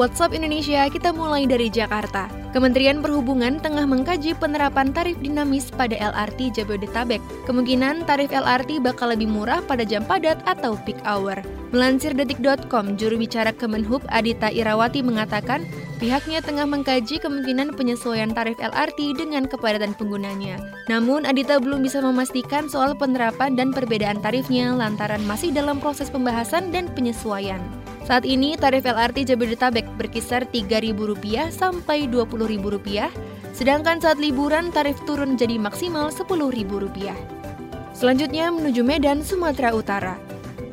WhatsApp Indonesia kita mulai dari Jakarta. Kementerian Perhubungan tengah mengkaji penerapan tarif dinamis pada LRT Jabodetabek. Kemungkinan tarif LRT bakal lebih murah pada jam padat atau peak hour. Melansir detik.com, juru bicara Kemenhub Adita Irawati mengatakan pihaknya tengah mengkaji kemungkinan penyesuaian tarif LRT dengan kepadatan penggunanya. Namun, Adita belum bisa memastikan soal penerapan dan perbedaan tarifnya lantaran masih dalam proses pembahasan dan penyesuaian. Saat ini tarif LRT Jabodetabek berkisar Rp3.000 sampai Rp20.000, sedangkan saat liburan tarif turun jadi maksimal Rp10.000. Selanjutnya menuju Medan, Sumatera Utara.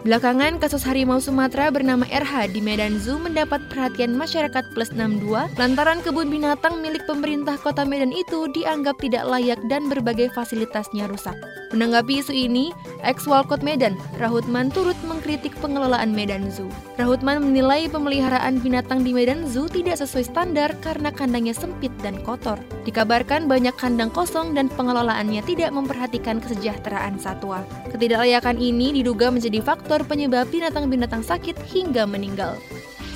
Belakangan, kasus harimau Sumatera bernama RH di Medan Zoo mendapat perhatian masyarakat plus 62 lantaran kebun binatang milik pemerintah kota Medan itu dianggap tidak layak dan berbagai fasilitasnya rusak. Menanggapi isu ini, ex-Walkot Medan, Rahutman turut mengkritik pengelolaan Medan Zoo. Rahutman menilai pemeliharaan binatang di Medan Zoo tidak sesuai standar karena kandangnya sempit dan kotor. Dikabarkan banyak kandang kosong dan pengelolaannya tidak memperhatikan kesejahteraan satwa. Ketidaklayakan ini diduga menjadi faktor penyebab binatang-binatang sakit hingga meninggal.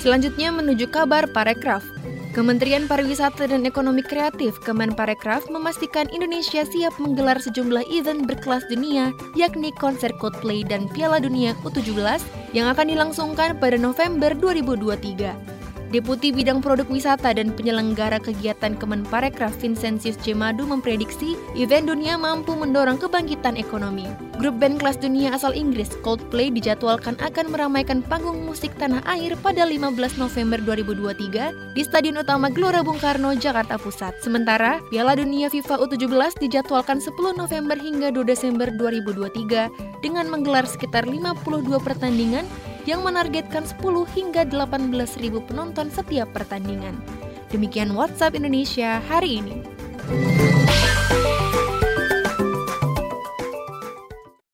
Selanjutnya menuju kabar Parekraf. Kementerian Pariwisata dan Ekonomi Kreatif Kemenparekraf memastikan Indonesia siap menggelar sejumlah event berkelas dunia, yakni konser Coldplay dan Piala Dunia U17 yang akan dilangsungkan pada November 2023. Deputi Bidang Produk Wisata dan Penyelenggara Kegiatan Kemenparekraf Vincentius C. Madu memprediksi event dunia mampu mendorong kebangkitan ekonomi. Grup band kelas dunia asal Inggris Coldplay dijadwalkan akan meramaikan panggung musik tanah air pada 15 November 2023 di Stadion Utama Gelora Bung Karno, Jakarta Pusat. Sementara, Piala Dunia FIFA U17 dijadwalkan 10 November hingga 2 Desember 2023 dengan menggelar sekitar 52 pertandingan yang menargetkan 10 hingga 18 ribu penonton setiap pertandingan. Demikian WhatsApp Indonesia hari ini.